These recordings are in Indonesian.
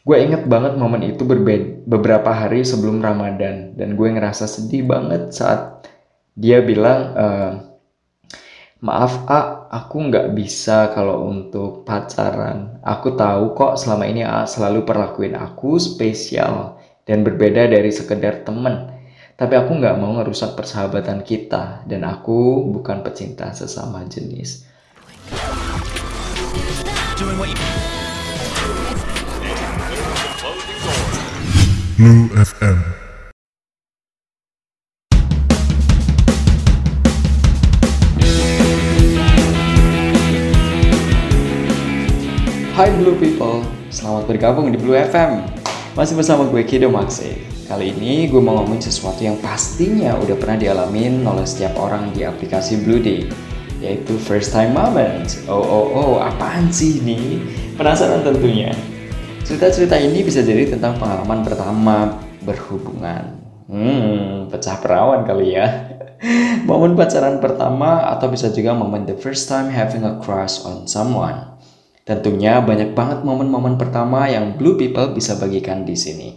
gue inget banget momen itu berbeda beberapa hari sebelum Ramadan. Dan gue ngerasa sedih banget saat dia bilang e, maaf A aku nggak bisa kalau untuk pacaran. Aku tahu kok selama ini A selalu perlakuin aku spesial dan berbeda dari sekedar temen. Tapi aku nggak mau ngerusak persahabatan kita. Dan aku bukan pecinta sesama jenis Blue FM. Hai Blue People, selamat bergabung di Blue FM. Masih bersama gue Kido Maxe. Kali ini gue mau ngomongin sesuatu yang pastinya udah pernah dialamin oleh setiap orang di aplikasi Blue Day, yaitu first time moment. Oh oh oh, apaan sih ini? Penasaran tentunya. Cerita-cerita ini bisa jadi tentang pengalaman pertama berhubungan. Hmm, pecah perawan kali ya. momen pacaran pertama atau bisa juga momen the first time having a crush on someone. Tentunya banyak banget momen-momen pertama yang blue people bisa bagikan di sini.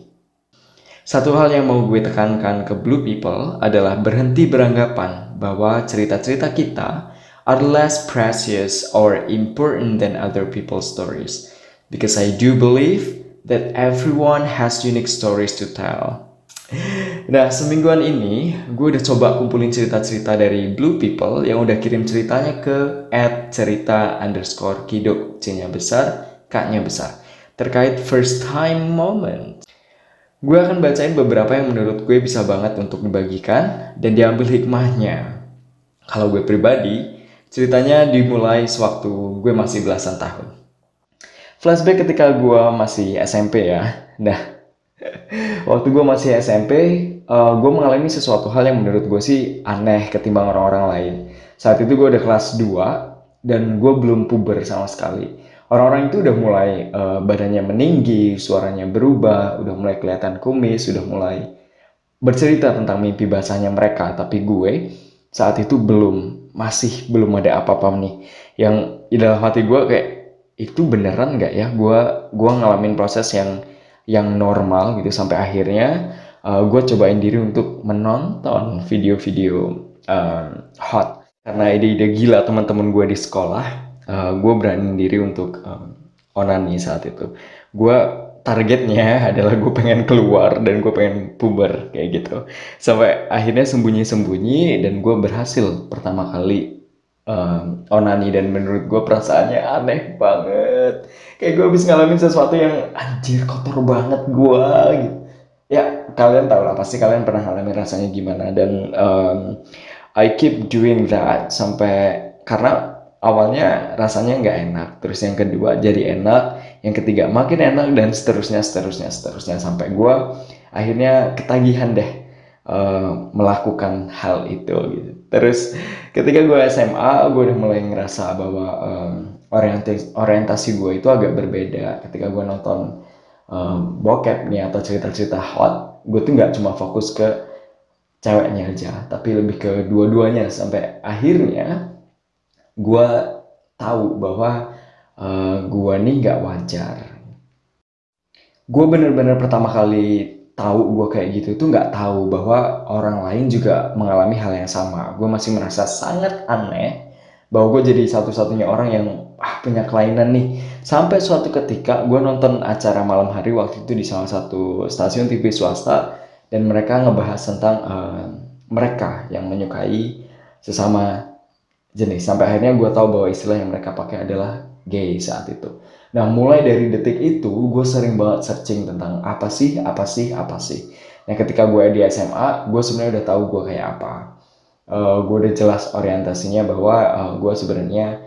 Satu hal yang mau gue tekankan ke blue people adalah berhenti beranggapan bahwa cerita-cerita kita are less precious or important than other people's stories because I do believe that everyone has unique stories to tell. Nah, semingguan ini gue udah coba kumpulin cerita-cerita dari Blue People yang udah kirim ceritanya ke at cerita underscore kido C-nya besar, K-nya besar terkait first time moment. Gue akan bacain beberapa yang menurut gue bisa banget untuk dibagikan dan diambil hikmahnya. Kalau gue pribadi, ceritanya dimulai sewaktu gue masih belasan tahun. Flashback ketika gue masih SMP ya. Nah, waktu gue masih SMP, uh, eh, gue mengalami sesuatu hal yang menurut gue sih aneh ketimbang orang-orang lain. Saat itu gue udah kelas 2 dan gue belum puber sama sekali. Orang-orang itu udah mulai uh, badannya meninggi, suaranya berubah, udah mulai kelihatan kumis, udah mulai bercerita tentang mimpi basahnya mereka. Tapi gue saat itu belum, masih belum ada apa-apa nih. Yang di dalam hati gue kayak itu beneran nggak ya? Gue gua ngalamin proses yang yang normal gitu sampai akhirnya uh, eh, gue cobain diri untuk menonton video-video uh, hot. Karena ide-ide gila teman-teman gue di sekolah uh, eh, gue berani diri untuk um, onani saat itu. Gue targetnya adalah gue pengen keluar dan gue pengen puber kayak gitu. Sampai akhirnya sembunyi-sembunyi dan gue berhasil pertama kali um, onani dan menurut gue perasaannya aneh banget. Kayak gue habis ngalamin sesuatu yang anjir kotor banget gue gitu. Ya kalian tahu lah pasti kalian pernah ngalamin rasanya gimana. Dan um, I keep doing that sampai karena awalnya rasanya nggak enak. Terus yang kedua jadi enak yang ketiga makin enak dan seterusnya seterusnya seterusnya. Sampai gue akhirnya ketagihan deh uh, melakukan hal itu gitu. Terus ketika gue SMA gue udah mulai ngerasa bahwa um, orientasi orientasi gue itu agak berbeda. Ketika gue nonton um, bokep nih atau cerita-cerita hot gue tuh nggak cuma fokus ke ceweknya aja tapi lebih ke dua-duanya. Sampai akhirnya gue tahu bahwa uh, gue nih nggak wajar. Gue bener-bener pertama kali tahu gue kayak gitu itu nggak tahu bahwa orang lain juga mengalami hal yang sama. Gue masih merasa sangat aneh bahwa gue jadi satu-satunya orang yang ah, punya kelainan nih. Sampai suatu ketika gue nonton acara malam hari waktu itu di salah satu stasiun TV swasta dan mereka ngebahas tentang uh, mereka yang menyukai sesama jenis. Sampai akhirnya gue tahu bahwa istilah yang mereka pakai adalah gay saat itu. Nah, mulai dari detik itu, gue sering banget searching tentang apa sih, apa sih, apa sih. Nah, ketika gue di SMA, gue sebenarnya udah tahu gue kayak apa. Uh, eh, gue udah jelas orientasinya bahwa uh, gue sebenarnya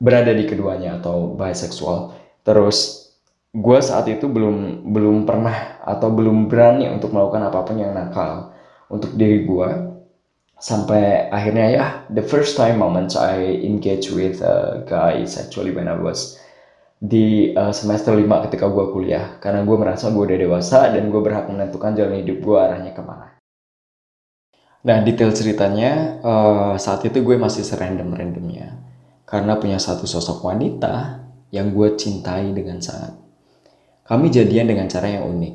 berada di keduanya atau bisexual. Terus gue saat itu belum belum pernah atau belum berani untuk melakukan apa pun yang nakal untuk diri gue sampai akhirnya ya the first time moments I engage with a guy is actually when I was di uh, semester 5 ketika gue kuliah karena gue merasa gue udah dewasa dan gue berhak menentukan jalan hidup gue arahnya ke mana. Nah detail ceritanya uh, saat itu gue masih serandom-randomnya karena punya satu sosok wanita yang gue cintai dengan sangat. Kami jadian dengan cara yang unik,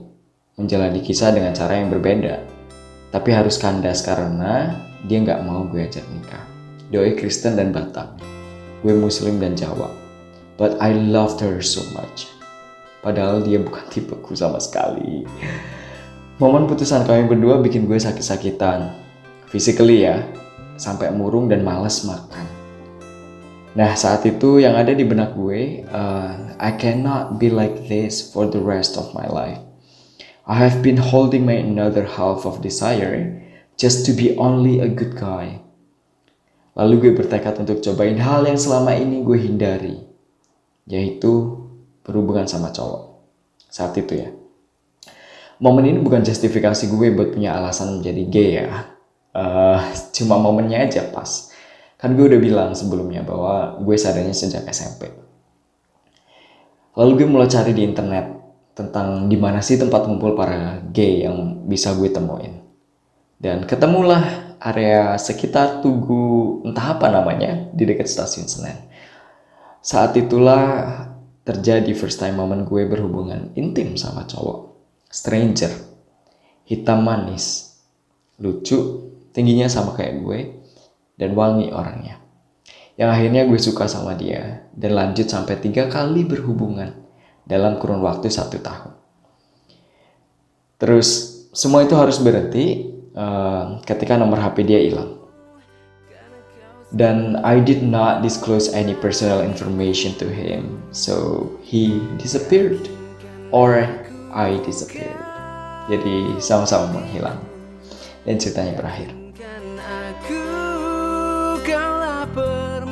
menjalani kisah dengan cara yang berbeda. Tapi harus kandas karena dia nggak mau gue ajak nikah. Doi Kristen dan Batak, gue Muslim dan Jawa. But I loved her so much. Padahal dia bukan tipeku sama sekali. Momen putusan kami berdua bikin gue sakit-sakitan. Physically ya, sampai murung dan males makan. Nah saat itu yang ada di benak gue, uh, I cannot be like this for the rest of my life. I have been holding my another half of desire just to be only a good guy. Lalu gue bertekad untuk cobain hal yang selama ini gue hindari, yaitu berhubungan sama cowok. Saat itu ya. Momen ini bukan justifikasi gue buat punya alasan menjadi gay ya. Uh, cuma momennya aja pas Kan gue udah bilang sebelumnya bahwa gue sadarnya sejak SMP. Lalu gue mulai cari di internet tentang di mana sih tempat ngumpul para gay yang bisa gue temuin. Dan ketemulah area sekitar Tugu entah apa namanya di dekat stasiun Senen. Saat itulah terjadi first time moment gue berhubungan intim sama cowok. Stranger. Hitam manis. Lucu. Tingginya sama kayak gue dan wangi orangnya. Yang akhirnya gue suka sama dia dan lanjut sampai tiga kali berhubungan dalam kurun waktu satu tahun. Terus semua itu harus berhenti uh, ketika nomor HP dia hilang. Dan I did not disclose any personal information to him, so he disappeared or I disappeared. Jadi sama-sama menghilang dan ceritanya berakhir.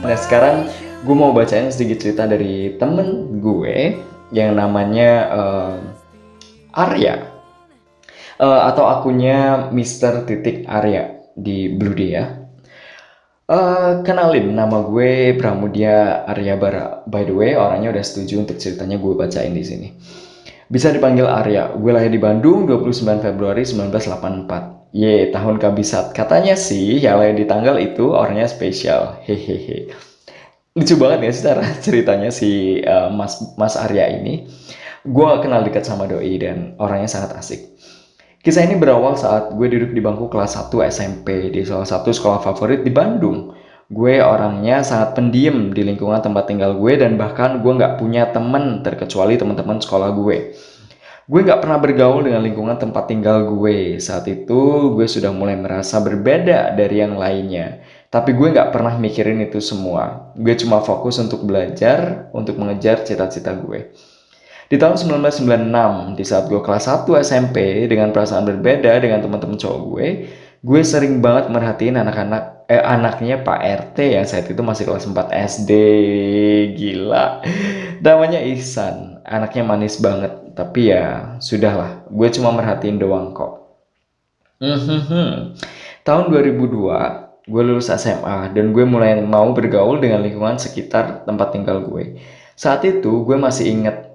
Nah sekarang gue mau bacain sedikit cerita dari temen gue yang namanya uh, Arya uh, atau akunnya Mister Titik Arya di Blue Day ya. Uh, kenalin nama gue Pramudia Arya Bara. By the way orangnya udah setuju untuk ceritanya gue bacain di sini. Bisa dipanggil Arya. Gue lahir di Bandung 29 Februari 1984. Ye, tahun kabisat. Katanya sih yang lain di tanggal itu orangnya spesial. Hehehe. Lucu banget ya secara ceritanya si uh, Mas Mas Arya ini. Gue kenal dekat sama Doi dan orangnya sangat asik. Kisah ini berawal saat gue duduk di bangku kelas 1 SMP di salah satu sekolah favorit di Bandung. Gue orangnya sangat pendiam di lingkungan tempat tinggal gue dan bahkan gue nggak punya temen terkecuali teman-teman sekolah gue gue gak pernah bergaul dengan lingkungan tempat tinggal gue. Saat itu gue sudah mulai merasa berbeda dari yang lainnya. Tapi gue gak pernah mikirin itu semua. Gue cuma fokus untuk belajar, untuk mengejar cita-cita gue. Di tahun 1996, di saat gue kelas 1 SMP dengan perasaan berbeda dengan teman-teman cowok gue, gue sering banget merhatiin anak-anak eh anaknya Pak RT yang saat itu masih kelas 4 SD. Gila. Namanya Ihsan. Anaknya manis banget tapi ya sudahlah gue cuma merhatiin doang kok hmm, tahun 2002 gue lulus SMA dan gue mulai mau bergaul dengan lingkungan sekitar tempat tinggal gue saat itu gue masih inget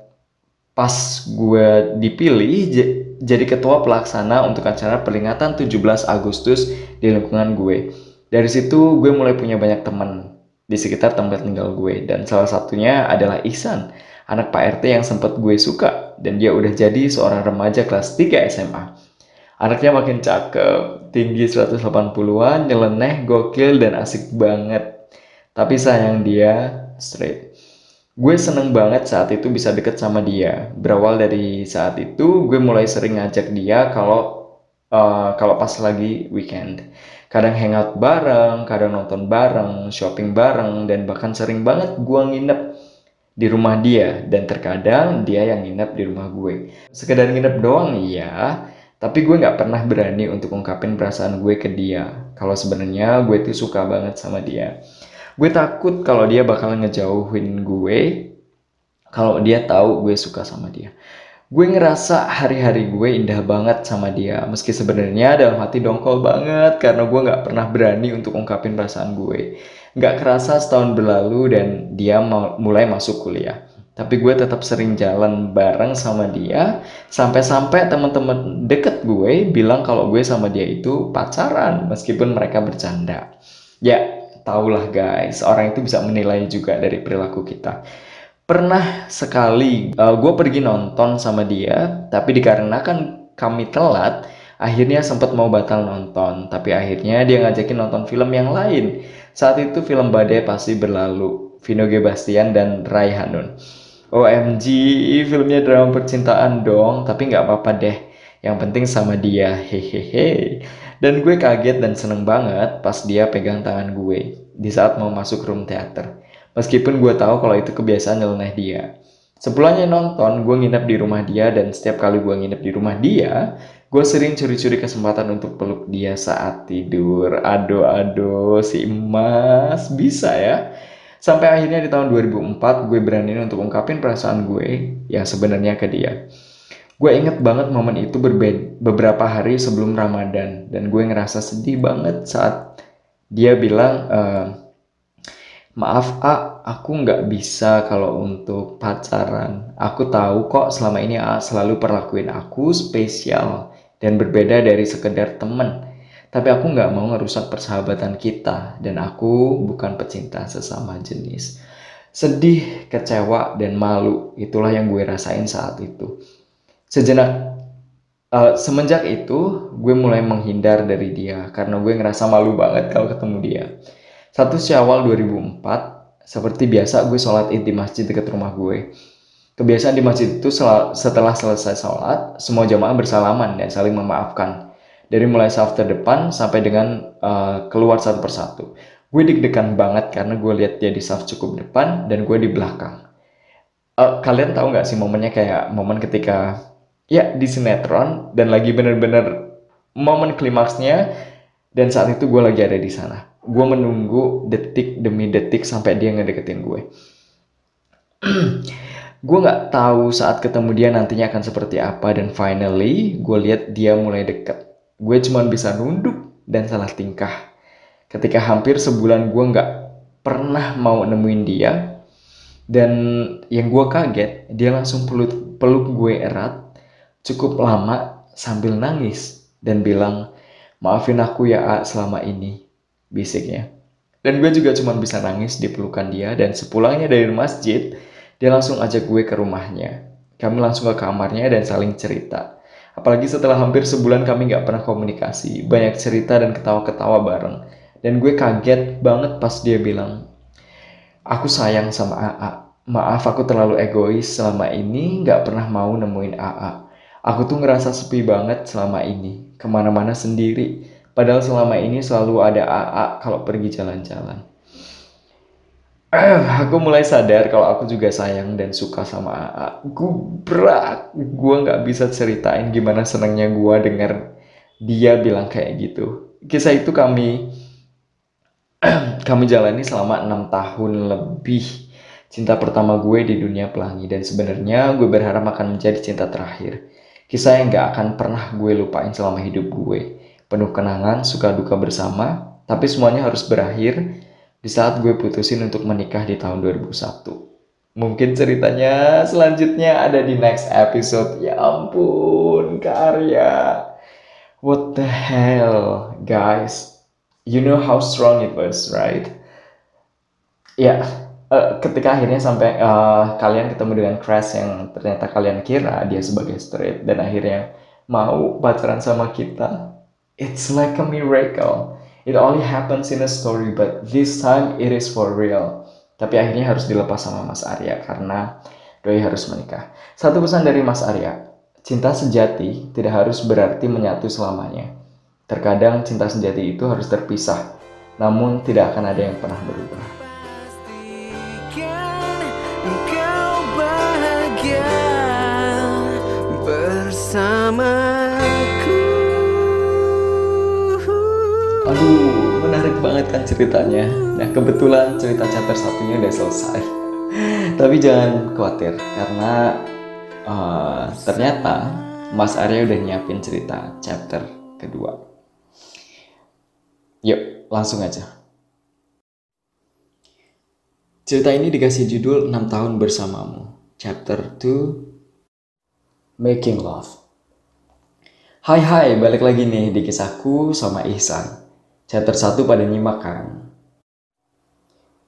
pas gue dipilih jadi ketua pelaksana untuk acara peringatan 17 Agustus di lingkungan gue dari situ gue mulai punya banyak teman di sekitar tempat tinggal gue dan salah satunya adalah Ihsan anak Pak RT yang sempat gue suka dan dia udah jadi seorang remaja kelas 3 SMA. Anaknya makin cakep, tinggi 180-an, nyeleneh, gokil, dan asik banget. Tapi sayang dia straight. Gue seneng banget saat itu bisa deket sama dia. Berawal dari saat itu, gue mulai sering ngajak dia kalau uh, kalau pas lagi weekend. Kadang hangout bareng, kadang nonton bareng, shopping bareng, dan bahkan sering banget gue nginep di rumah dia dan terkadang dia yang nginep di rumah gue. Sekedar nginep doang iya, tapi gue nggak pernah berani untuk ungkapin perasaan gue ke dia. Kalau sebenarnya gue tuh suka banget sama dia. Gue takut kalau dia bakal ngejauhin gue kalau dia tahu gue suka sama dia. Gue ngerasa hari-hari gue indah banget sama dia, meski sebenarnya dalam hati dongkol banget karena gue nggak pernah berani untuk ungkapin perasaan gue. Gak kerasa setahun berlalu dan dia mulai masuk kuliah. Tapi gue tetap sering jalan bareng sama dia sampai-sampai teman-teman deket gue bilang kalau gue sama dia itu pacaran meskipun mereka bercanda. Ya, tahulah guys, orang itu bisa menilai juga dari perilaku kita. Pernah sekali uh, gue pergi nonton sama dia, tapi dikarenakan kami telat, akhirnya sempat mau batal nonton. Tapi akhirnya dia ngajakin nonton film yang lain. Saat itu film Badai Pasti Berlalu, Vino G. Bastian dan Rai Hanun. OMG, filmnya drama percintaan dong, tapi nggak apa-apa deh. Yang penting sama dia, hehehe. Dan gue kaget dan seneng banget pas dia pegang tangan gue di saat mau masuk room theater. Meskipun gue tahu kalau itu kebiasaan nyeleneh dia. Sepulangnya nonton, gue nginep di rumah dia dan setiap kali gue nginep di rumah dia, gue sering curi-curi kesempatan untuk peluk dia saat tidur. Aduh, aduh, si emas bisa ya. Sampai akhirnya di tahun 2004 gue berani untuk ungkapin perasaan gue yang sebenarnya ke dia. Gue inget banget momen itu beberapa hari sebelum Ramadan dan gue ngerasa sedih banget saat dia bilang, e, Maaf A, aku nggak bisa kalau untuk pacaran. Aku tahu kok selama ini A selalu perlakuin aku spesial dan berbeda dari sekedar temen. Tapi aku nggak mau ngerusak persahabatan kita dan aku bukan pecinta sesama jenis. Sedih, kecewa, dan malu itulah yang gue rasain saat itu. Sejenak uh, semenjak itu gue mulai menghindar dari dia karena gue ngerasa malu banget kalau ketemu dia. Satu Syawal 2004, seperti biasa gue sholat id di masjid dekat rumah gue. Kebiasaan di masjid itu setelah selesai sholat, semua jamaah bersalaman dan saling memaafkan. Dari mulai saf terdepan sampai dengan uh, keluar satu persatu. Gue deg-degan banget karena gue lihat dia di saf cukup depan dan gue di belakang. Uh, kalian tahu nggak sih momennya kayak momen ketika ya di sinetron dan lagi bener-bener momen klimaksnya dan saat itu gue lagi ada di sana. Gue menunggu detik demi detik sampai dia ngedeketin gue. Gue nggak tahu saat ketemu dia nantinya akan seperti apa dan finally gue lihat dia mulai deket. Gue cuma bisa nunduk dan salah tingkah. Ketika hampir sebulan gue nggak pernah mau nemuin dia dan yang gue kaget dia langsung peluk peluk gue erat cukup lama sambil nangis dan bilang maafin aku ya A selama ini bisiknya. Dan gue juga cuma bisa nangis di pelukan dia dan sepulangnya dari masjid, dia langsung ajak gue ke rumahnya. Kami langsung ke kamarnya dan saling cerita. Apalagi setelah hampir sebulan kami gak pernah komunikasi, banyak cerita dan ketawa-ketawa bareng. Dan gue kaget banget pas dia bilang, aku sayang sama AA. Maaf aku terlalu egois selama ini gak pernah mau nemuin AA. Aku tuh ngerasa sepi banget selama ini, ke mana-mana sendiri Padahal selama ini selalu ada AA kalau pergi jalan-jalan. Aku mulai sadar kalau aku juga sayang dan suka sama AA. Gubrak, gue nggak bisa ceritain gimana senangnya gue dengar dia bilang kayak gitu. Kisah itu kami kami jalani selama enam tahun lebih. Cinta pertama gue di dunia pelangi dan sebenarnya gue berharap akan menjadi cinta terakhir. Kisah yang gak akan pernah gue lupain selama hidup gue penuh kenangan, suka duka bersama, tapi semuanya harus berakhir di saat gue putusin untuk menikah di tahun 2001. Mungkin ceritanya selanjutnya ada di next episode. Ya ampun, karya. What the hell, guys? You know how strong it was, right? Ya, uh, ketika akhirnya sampai uh, kalian ketemu dengan Crash yang ternyata kalian kira dia sebagai straight dan akhirnya mau pacaran sama kita, It's like a miracle. It only happens in a story, but this time it is for real. Tapi akhirnya harus dilepas sama Mas Arya karena Doi harus menikah. Satu pesan dari Mas Arya, cinta sejati tidak harus berarti menyatu selamanya. Terkadang cinta sejati itu harus terpisah, namun tidak akan ada yang pernah berubah. Bersama Aduh, menarik banget kan ceritanya. Nah, kebetulan cerita chapter satunya udah selesai. Tapi jangan khawatir, karena uh, ternyata Mas Arya udah nyiapin cerita chapter kedua. Yuk, langsung aja. Cerita ini dikasih judul 6 tahun bersamamu. Chapter 2 Making Love. Hai hai, balik lagi nih di kisahku sama Ihsan. Chapter 1 pada nyimak kan?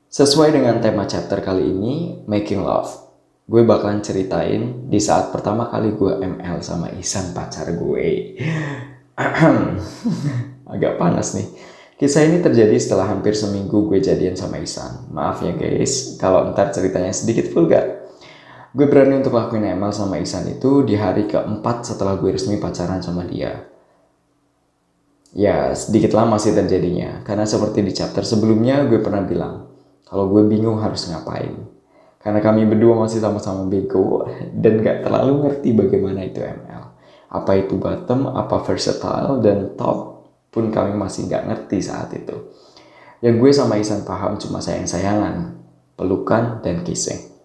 Sesuai dengan tema chapter kali ini, Making Love. gue bakalan ceritain di saat pertama kali gue ML sama Isan pacar gue. Agak panas nih. Kisah ini terjadi setelah hampir seminggu gue jadian sama Isan. Maaf ya guys, kalau ntar ceritanya sedikit vulgar. Gue berani untuk lakuin ML sama Isan itu di hari keempat setelah gue resmi pacaran sama dia. Ya, sedikit lama sih terjadinya. Karena seperti di chapter sebelumnya gue pernah bilang, kalau gue bingung harus ngapain. Karena kami berdua masih sama-sama bego dan gak terlalu ngerti bagaimana itu ML. Apa itu bottom, apa versatile, dan top pun kami masih gak ngerti saat itu. Yang gue sama Isan paham cuma sayang-sayangan, pelukan, dan kissing.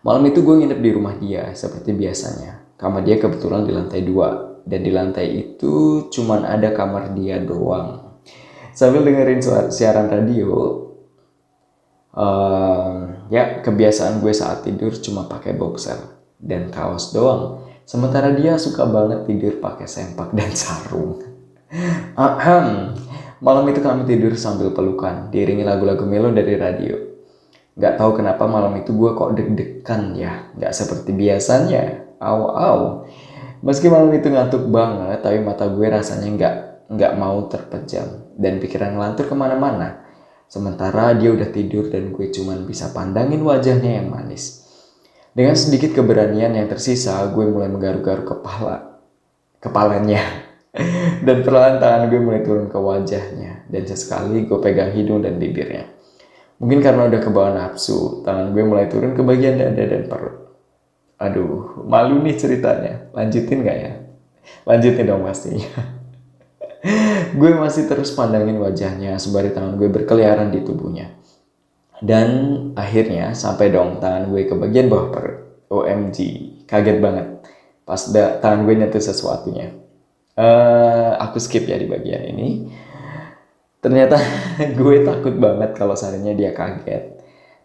Malam itu gue nginep di rumah dia seperti biasanya. Kamar dia kebetulan di lantai dua dan di lantai itu cuman ada kamar dia doang. Sambil dengerin siaran radio, uh, ya kebiasaan gue saat tidur cuma pakai boxer dan kaos doang. Sementara dia suka banget tidur pakai sempak dan sarung. Ahem. Malam itu kami tidur sambil pelukan, diiringi lagu-lagu melo dari radio. Gak tahu kenapa malam itu gue kok deg-degan ya, gak seperti biasanya. Au. Meski malam itu ngantuk banget, tapi mata gue rasanya nggak nggak mau terpejam dan pikiran ngelantur ke mana-mana. Sementara dia udah tidur dan gue cuman bisa pandangin wajahnya yang manis. Dengan sedikit keberanian yang tersisa, gue mulai menggaruk-garuk kepala, kepalanya. dan perlahan tangan gue mulai turun ke wajahnya. Dan sesekali gue pegang hidung dan bibirnya. Mungkin karena udah kebawa nafsu, tangan gue mulai turun ke bagian dada dan perut. Aduh, malu nih ceritanya. Lanjutin gak ya? Lanjutin dong pastinya. gue masih terus pandangin wajahnya sembari tangan gue berkeliaran di tubuhnya. Dan akhirnya sampai dong tangan gue ke bagian bawah perut. OMG, kaget banget. Pas da, tangan gue nyentuh sesuatunya. Uh, aku skip ya di bagian ini. Ternyata gue takut banget kalau seandainya dia kaget.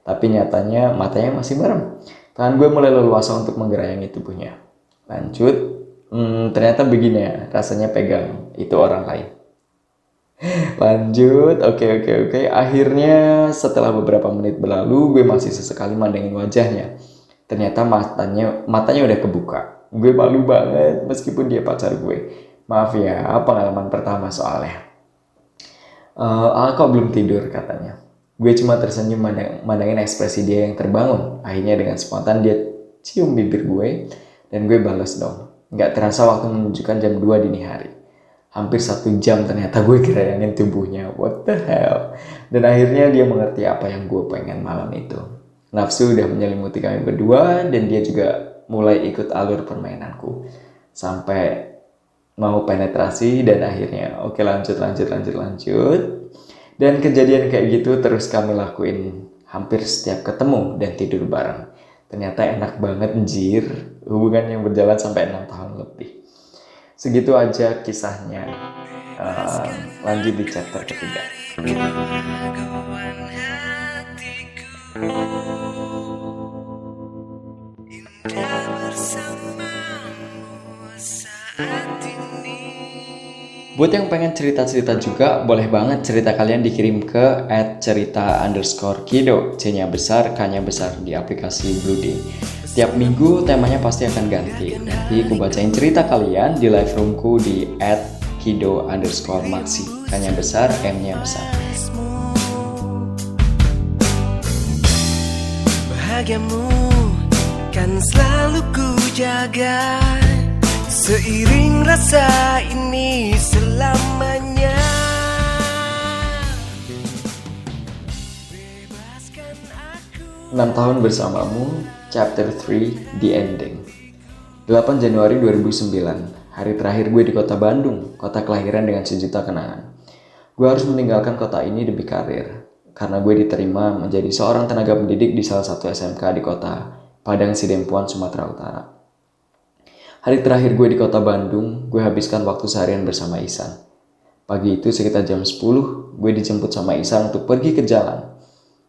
Tapi nyatanya matanya masih merem. Tangan gue mulai leluasa untuk menggerayangi tubuhnya. Lanjut, hmm, ternyata begini ya, rasanya pegang. Itu orang lain. Lanjut, oke okay, oke okay, oke. Okay. Akhirnya setelah beberapa menit berlalu, gue masih sesekali mandangin wajahnya. Ternyata matanya matanya udah kebuka. Gue malu banget meskipun dia pacar gue. Maaf ya, pengalaman pertama soalnya. Uh, ah, kok belum tidur katanya. Gue cuma tersenyum mandang, mandangin ekspresi dia yang terbangun. Akhirnya dengan spontan dia cium bibir gue dan gue balas dong. Gak terasa waktu menunjukkan jam 2 dini hari. Hampir satu jam ternyata gue kerayangin tubuhnya. What the hell? Dan akhirnya dia mengerti apa yang gue pengen malam itu. Nafsu udah menyelimuti kami berdua dan dia juga mulai ikut alur permainanku. Sampai mau penetrasi dan akhirnya oke okay, lanjut lanjut lanjut lanjut dan kejadian kayak gitu terus kami lakuin hampir setiap ketemu dan tidur bareng. Ternyata enak banget njir, hubungan yang berjalan sampai enam tahun lebih. Segitu aja kisahnya. Uh, lanjut di chapter ketiga. Buat yang pengen cerita-cerita juga, boleh banget cerita kalian dikirim ke at cerita underscore kido, C-nya besar, K-nya besar di aplikasi Blue Day. Tiap minggu temanya pasti akan ganti. Nanti aku bacain cerita kalian di live roomku di at kido underscore maxi. K-nya besar, M-nya besar. Bahagiamu kan selalu ku jaga Seiring rasa ini selamanya Enam tahun bersamamu, Chapter 3, The Ending 8 Januari 2009, hari terakhir gue di kota Bandung, kota kelahiran dengan sejuta kenangan. Gue harus meninggalkan kota ini demi karir, karena gue diterima menjadi seorang tenaga pendidik di salah satu SMK di kota Padang Sidempuan, Sumatera Utara. Hari terakhir gue di kota Bandung, gue habiskan waktu seharian bersama Isan. Pagi itu sekitar jam 10, gue dijemput sama Isan untuk pergi ke jalan.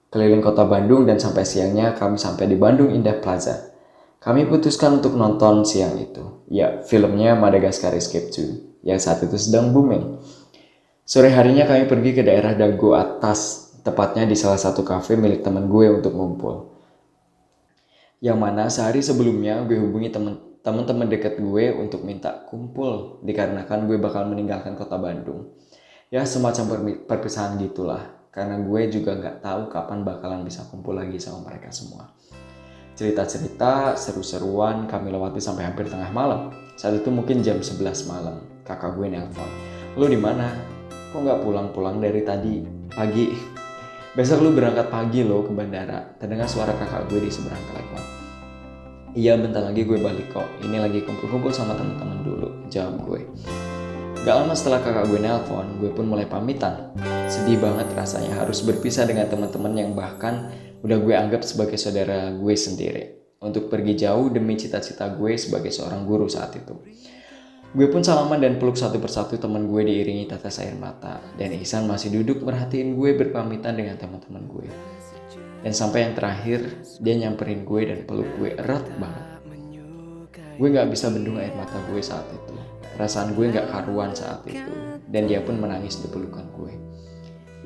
Keliling kota Bandung dan sampai siangnya kami sampai di Bandung Indah Plaza. Kami putuskan untuk nonton siang itu. Ya, filmnya Madagascar Escape 2 yang saat itu sedang booming. Sore harinya kami pergi ke daerah Dago Atas, tepatnya di salah satu kafe milik teman gue untuk ngumpul. Yang mana sehari sebelumnya gue hubungi temen-temen deket gue untuk minta kumpul dikarenakan gue bakal meninggalkan kota Bandung. Ya semacam perpisahan gitulah karena gue juga nggak tahu kapan bakalan bisa kumpul lagi sama mereka semua. Cerita-cerita seru-seruan kami lewati sampai hampir tengah malam. Saat itu mungkin jam 11 malam. Kakak gue nelpon. Lu di mana? Kok nggak pulang-pulang dari tadi pagi? Besok lu berangkat pagi lo ke bandara. Terdengar suara kakak gue di seberang telepon. Iya bentar lagi gue balik kok. Ini lagi kumpul-kumpul sama teman-teman dulu. Jawab gue. Gak lama setelah kakak gue nelpon, gue pun mulai pamitan. Sedih banget rasanya harus berpisah dengan teman-teman yang bahkan udah gue anggap sebagai saudara gue sendiri. Untuk pergi jauh demi cita-cita gue sebagai seorang guru saat itu. Gue pun salaman dan peluk satu persatu teman gue diiringi tetes air mata. Dan Ihsan masih duduk merhatiin gue berpamitan dengan teman-teman gue. Dan sampai yang terakhir, dia nyamperin gue dan peluk gue erat banget. Gue gak bisa bendung air mata gue saat itu. Perasaan gue gak karuan saat itu. Dan dia pun menangis di pelukan gue.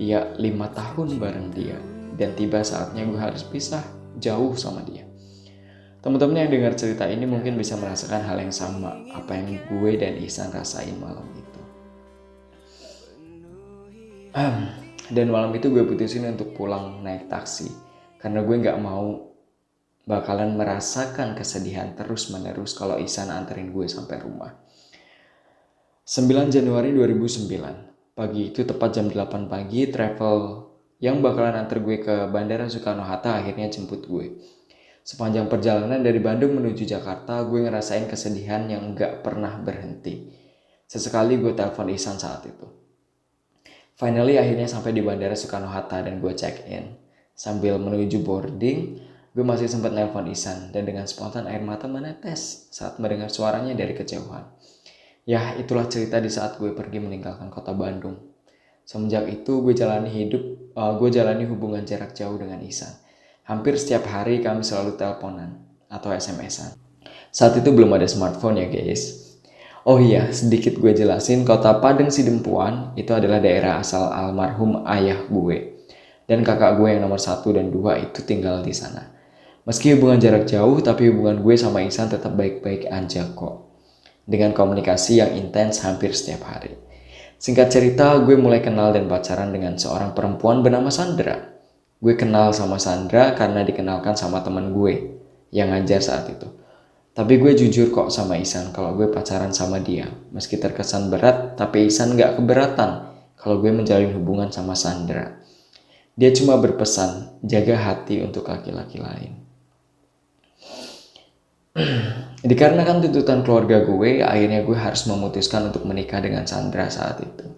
Iya, lima tahun bareng dia. Dan tiba saatnya gue harus pisah jauh sama dia. Teman-teman yang dengar cerita ini mungkin bisa merasakan hal yang sama apa yang gue dan Ihsan rasain malam itu. Dan malam itu gue putusin untuk pulang naik taksi karena gue nggak mau bakalan merasakan kesedihan terus menerus kalau Ihsan anterin gue sampai rumah. 9 Januari 2009, pagi itu tepat jam 8 pagi, travel yang bakalan antar gue ke Bandara Soekarno-Hatta akhirnya jemput gue. Sepanjang perjalanan dari Bandung menuju Jakarta, gue ngerasain kesedihan yang gak pernah berhenti. Sesekali gue telepon Ihsan saat itu. Finally akhirnya sampai di Bandara Soekarno-Hatta dan gue check in. Sambil menuju boarding, gue masih sempat nelpon Ihsan dan dengan spontan air mata menetes saat mendengar suaranya dari kejauhan. Ya, itulah cerita di saat gue pergi meninggalkan kota Bandung. Semenjak itu gue jalani hidup, uh, gue jalani hubungan jarak jauh dengan Ihsan Hampir setiap hari kami selalu teleponan atau SMS-an. Saat itu belum ada smartphone ya guys. Oh iya, sedikit gue jelasin, kota Padang Sidempuan itu adalah daerah asal almarhum ayah gue. Dan kakak gue yang nomor satu dan dua itu tinggal di sana. Meski hubungan jarak jauh, tapi hubungan gue sama Ihsan tetap baik-baik aja kok. Dengan komunikasi yang intens hampir setiap hari. Singkat cerita, gue mulai kenal dan pacaran dengan seorang perempuan bernama Sandra. Gue kenal sama Sandra karena dikenalkan sama teman gue yang ngajar saat itu. Tapi gue jujur kok sama Isan kalau gue pacaran sama dia. Meski terkesan berat, tapi Isan gak keberatan kalau gue menjalin hubungan sama Sandra. Dia cuma berpesan, jaga hati untuk laki-laki lain. Dikarenakan tuntutan keluarga gue, akhirnya gue harus memutuskan untuk menikah dengan Sandra saat itu.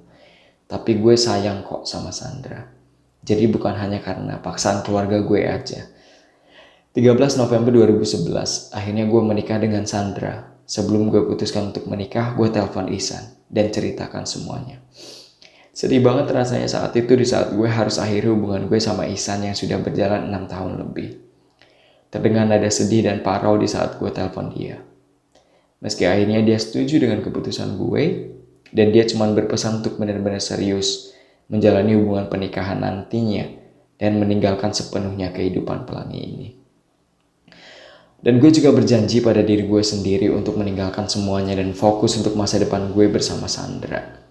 Tapi gue sayang kok sama Sandra. Jadi bukan hanya karena paksaan keluarga gue aja. 13 November 2011, akhirnya gue menikah dengan Sandra. Sebelum gue putuskan untuk menikah, gue telepon Isan dan ceritakan semuanya. Sedih banget rasanya saat itu di saat gue harus akhiri hubungan gue sama Isan yang sudah berjalan 6 tahun lebih. Terdengar nada sedih dan parau di saat gue telepon dia. Meski akhirnya dia setuju dengan keputusan gue, dan dia cuma berpesan untuk benar-benar serius menjalani hubungan pernikahan nantinya dan meninggalkan sepenuhnya kehidupan pelangi ini. Dan gue juga berjanji pada diri gue sendiri untuk meninggalkan semuanya dan fokus untuk masa depan gue bersama Sandra.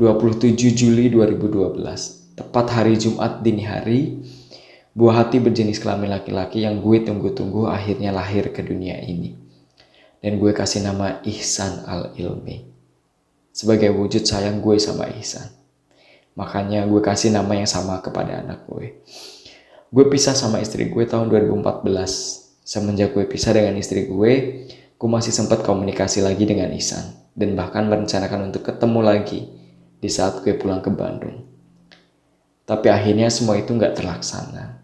27 Juli 2012, tepat hari Jumat dini hari, buah hati berjenis kelamin laki-laki yang gue tunggu-tunggu akhirnya lahir ke dunia ini. Dan gue kasih nama Ihsan Al-Ilmi. Sebagai wujud sayang gue sama Ihsan. Makanya gue kasih nama yang sama kepada anak gue. Gue pisah sama istri gue tahun 2014. Semenjak gue pisah dengan istri gue, gue masih sempat komunikasi lagi dengan Isan. Dan bahkan merencanakan untuk ketemu lagi di saat gue pulang ke Bandung. Tapi akhirnya semua itu gak terlaksana.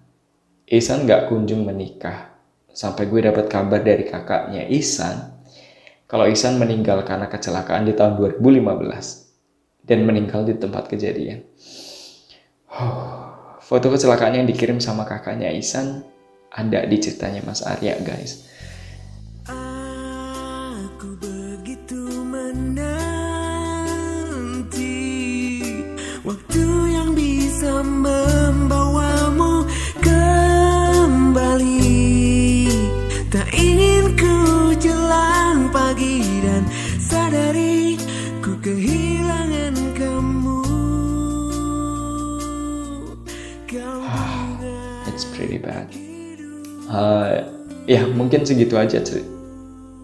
Isan gak kunjung menikah. Sampai gue dapat kabar dari kakaknya Isan kalau Isan meninggal karena kecelakaan di tahun 2015 dan meninggal di tempat kejadian. foto kecelakaan yang dikirim sama kakaknya Isan ada di ceritanya Mas Arya guys. Mungkin segitu aja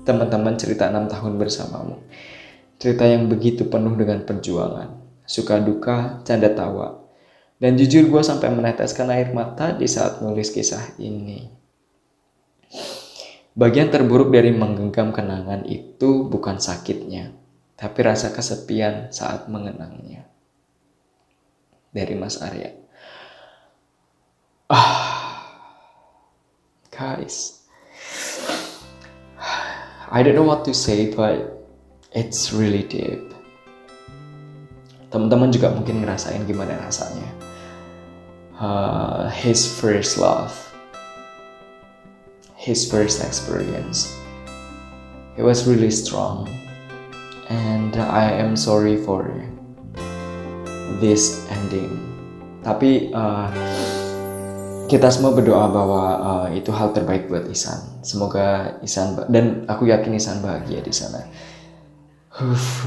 teman-teman cerita enam tahun bersamamu. Cerita yang begitu penuh dengan perjuangan, suka duka, canda tawa. Dan jujur gue sampai meneteskan air mata di saat nulis kisah ini. Bagian terburuk dari menggenggam kenangan itu bukan sakitnya, tapi rasa kesepian saat mengenangnya. Dari Mas Arya. Ah, guys, I don't know what to say, but it's really deep. Teman-teman juga mungkin ngerasain gimana rasanya. Uh, his first love his first experience. It was really strong, and I am sorry for this ending. Tapi uh, kita semua berdoa bahwa uh, itu hal terbaik buat Isan. Semoga Isan dan aku yakin Isan bahagia di sana.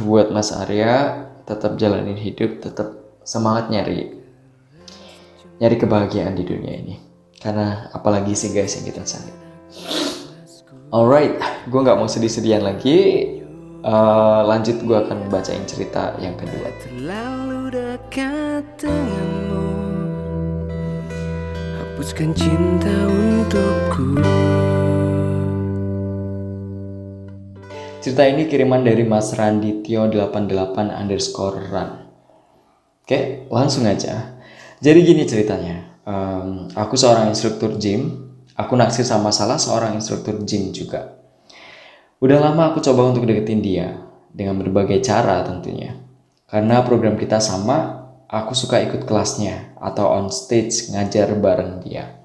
Buat Mas Arya tetap jalanin hidup, tetap semangat nyari nyari kebahagiaan di dunia ini. Karena apalagi sih guys yang kita cari. Alright, gue nggak mau sedih-sedihan lagi. Uh, lanjut gue akan bacain cerita yang kedua. Terlalu dekat denganmu, hapuskan cinta untukku. Cerita ini kiriman dari Mas Randitio 88 underscore run. Oke, langsung aja. Jadi gini ceritanya. Um, aku seorang instruktur gym Aku naksir sama salah seorang instruktur gym juga. Udah lama aku coba untuk deketin dia, dengan berbagai cara tentunya. Karena program kita sama, aku suka ikut kelasnya atau on stage ngajar bareng dia.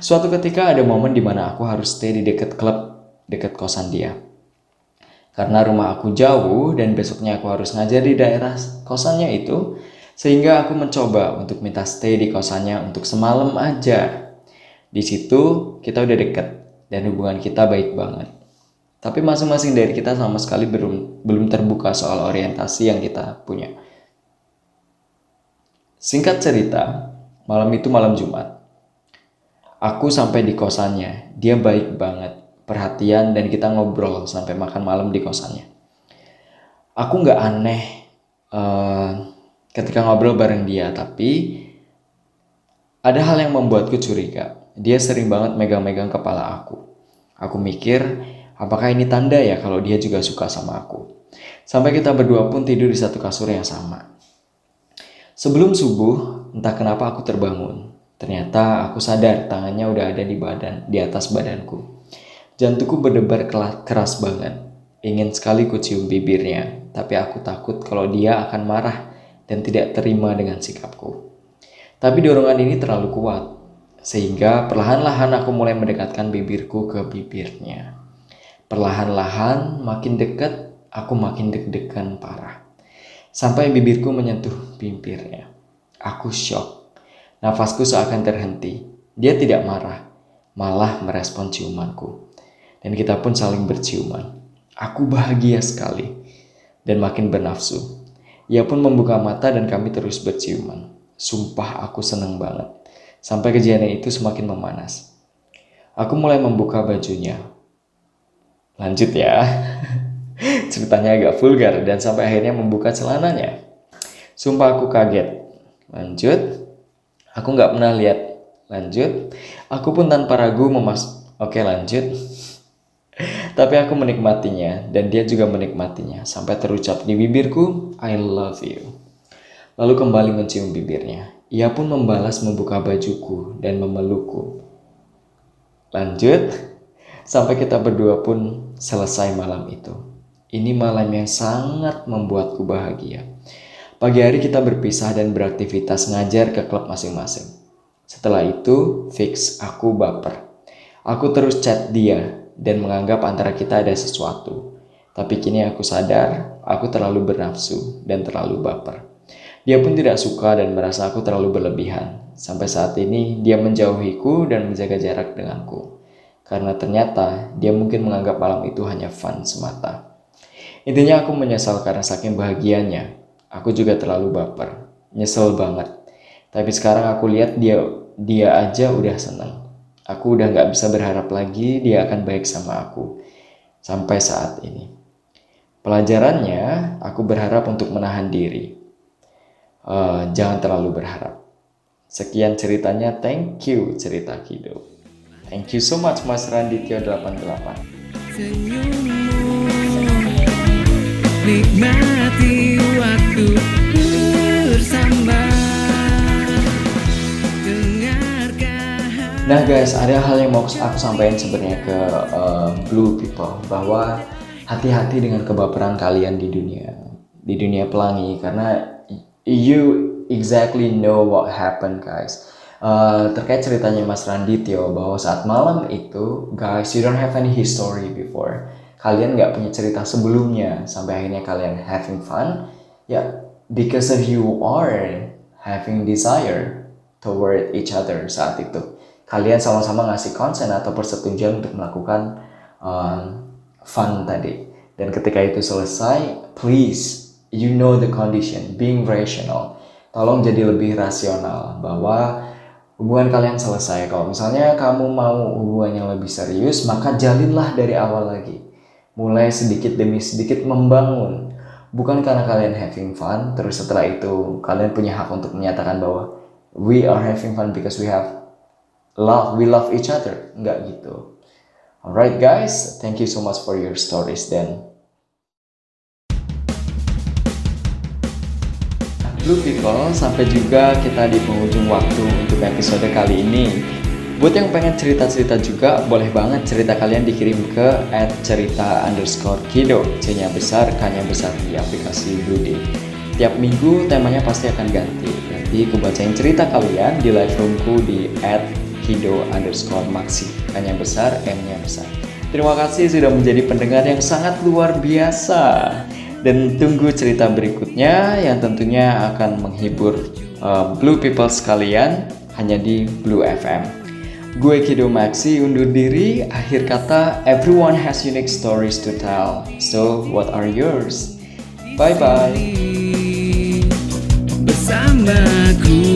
Suatu ketika ada momen di mana aku harus stay di dekat klub, dekat kosan dia. Karena rumah aku jauh dan besoknya aku harus ngajar di daerah kosannya itu, sehingga aku mencoba untuk minta stay di kosannya untuk semalam aja di situ kita udah deket dan hubungan kita baik banget. Tapi masing-masing dari kita sama sekali belum belum terbuka soal orientasi yang kita punya. Singkat cerita, malam itu malam Jumat. Aku sampai di kosannya. Dia baik banget, perhatian dan kita ngobrol sampai makan malam di kosannya. Aku nggak aneh uh, ketika ngobrol bareng dia, tapi ada hal yang membuatku curiga dia sering banget megang-megang kepala aku. Aku mikir, apakah ini tanda ya kalau dia juga suka sama aku? Sampai kita berdua pun tidur di satu kasur yang sama. Sebelum subuh, entah kenapa aku terbangun. Ternyata aku sadar tangannya udah ada di badan, di atas badanku. Jantungku berdebar keras banget. Ingin sekali ku cium bibirnya, tapi aku takut kalau dia akan marah dan tidak terima dengan sikapku. Tapi dorongan ini terlalu kuat. Sehingga perlahan-lahan aku mulai mendekatkan bibirku ke bibirnya. Perlahan-lahan makin dekat, aku makin deg-degan parah. Sampai bibirku menyentuh bibirnya. Aku shock. Nafasku seakan terhenti. Dia tidak marah, malah merespon ciumanku. Dan kita pun saling berciuman. Aku bahagia sekali dan makin bernafsu. Ia pun membuka mata dan kami terus berciuman. Sumpah aku seneng banget sampai kejadian itu semakin memanas. Aku mulai membuka bajunya. Lanjut ya. Ceritanya agak vulgar dan sampai akhirnya membuka celananya. Sumpah aku kaget. Lanjut. Aku nggak pernah lihat. Lanjut. Aku pun tanpa ragu memas... Oke lanjut. Tapi aku menikmatinya dan dia juga menikmatinya sampai terucap di bibirku, I love you. Lalu kembali mencium bibirnya. Ia pun membalas membuka bajuku dan memelukku. Lanjut, sampai kita berdua pun selesai malam itu. Ini malam yang sangat membuatku bahagia. Pagi hari kita berpisah dan beraktivitas ngajar ke klub masing-masing. Setelah itu, fix aku baper. Aku terus chat dia dan menganggap antara kita ada sesuatu. Tapi kini aku sadar, aku terlalu bernafsu dan terlalu baper. Dia pun tidak suka dan merasa aku terlalu berlebihan. Sampai saat ini, dia menjauhiku dan menjaga jarak denganku. Karena ternyata dia mungkin menganggap malam itu hanya fun semata. Intinya aku menyesal karena saking bahagianya. Aku juga terlalu baper. Nyesel banget. Tapi sekarang aku lihat dia dia aja udah senang. Aku udah gak bisa berharap lagi dia akan baik sama aku. Sampai saat ini. Pelajarannya, aku berharap untuk menahan diri. Uh, jangan terlalu berharap. Sekian ceritanya, thank you cerita Kido. Thank you so much Mas Randityo 88. Senyummu, Nah guys, ada hal yang mau aku sampaikan sebenarnya ke uh, blue people bahwa hati-hati dengan kebaperan kalian di dunia di dunia pelangi karena you exactly know what happened guys. Uh, terkait ceritanya Mas Randityo bahwa saat malam itu guys you don't have any history before kalian nggak punya cerita sebelumnya sampai akhirnya kalian having fun ya because of you are having desire toward each other saat itu kalian sama-sama ngasih konsen atau persetujuan untuk melakukan um, fun tadi. Dan ketika itu selesai, please, you know the condition, being rational. Tolong jadi lebih rasional bahwa hubungan kalian selesai. Kalau misalnya kamu mau hubungan yang lebih serius, maka jalinlah dari awal lagi. Mulai sedikit demi sedikit membangun. Bukan karena kalian having fun, terus setelah itu kalian punya hak untuk menyatakan bahwa we are having fun because we have love we love each other. Nggak gitu. Alright guys. Thank you so much for your stories then. Blue People, sampai juga kita di penghujung waktu untuk episode kali ini. Buat yang pengen cerita-cerita juga, boleh banget cerita kalian dikirim ke at cerita underscore kido, C-nya besar, K-nya besar di aplikasi Blue Day. Tiap minggu temanya pasti akan ganti. Nanti aku bacain cerita kalian di live roomku di at Kido underscore Maxi. Hanya besar, M-nya besar. Terima kasih sudah menjadi pendengar yang sangat luar biasa. Dan tunggu cerita berikutnya yang tentunya akan menghibur uh, Blue People sekalian hanya di Blue FM. Gue Kido Maxi undur diri. Akhir kata, everyone has unique stories to tell. So, what are yours? Bye-bye. Bersamaku.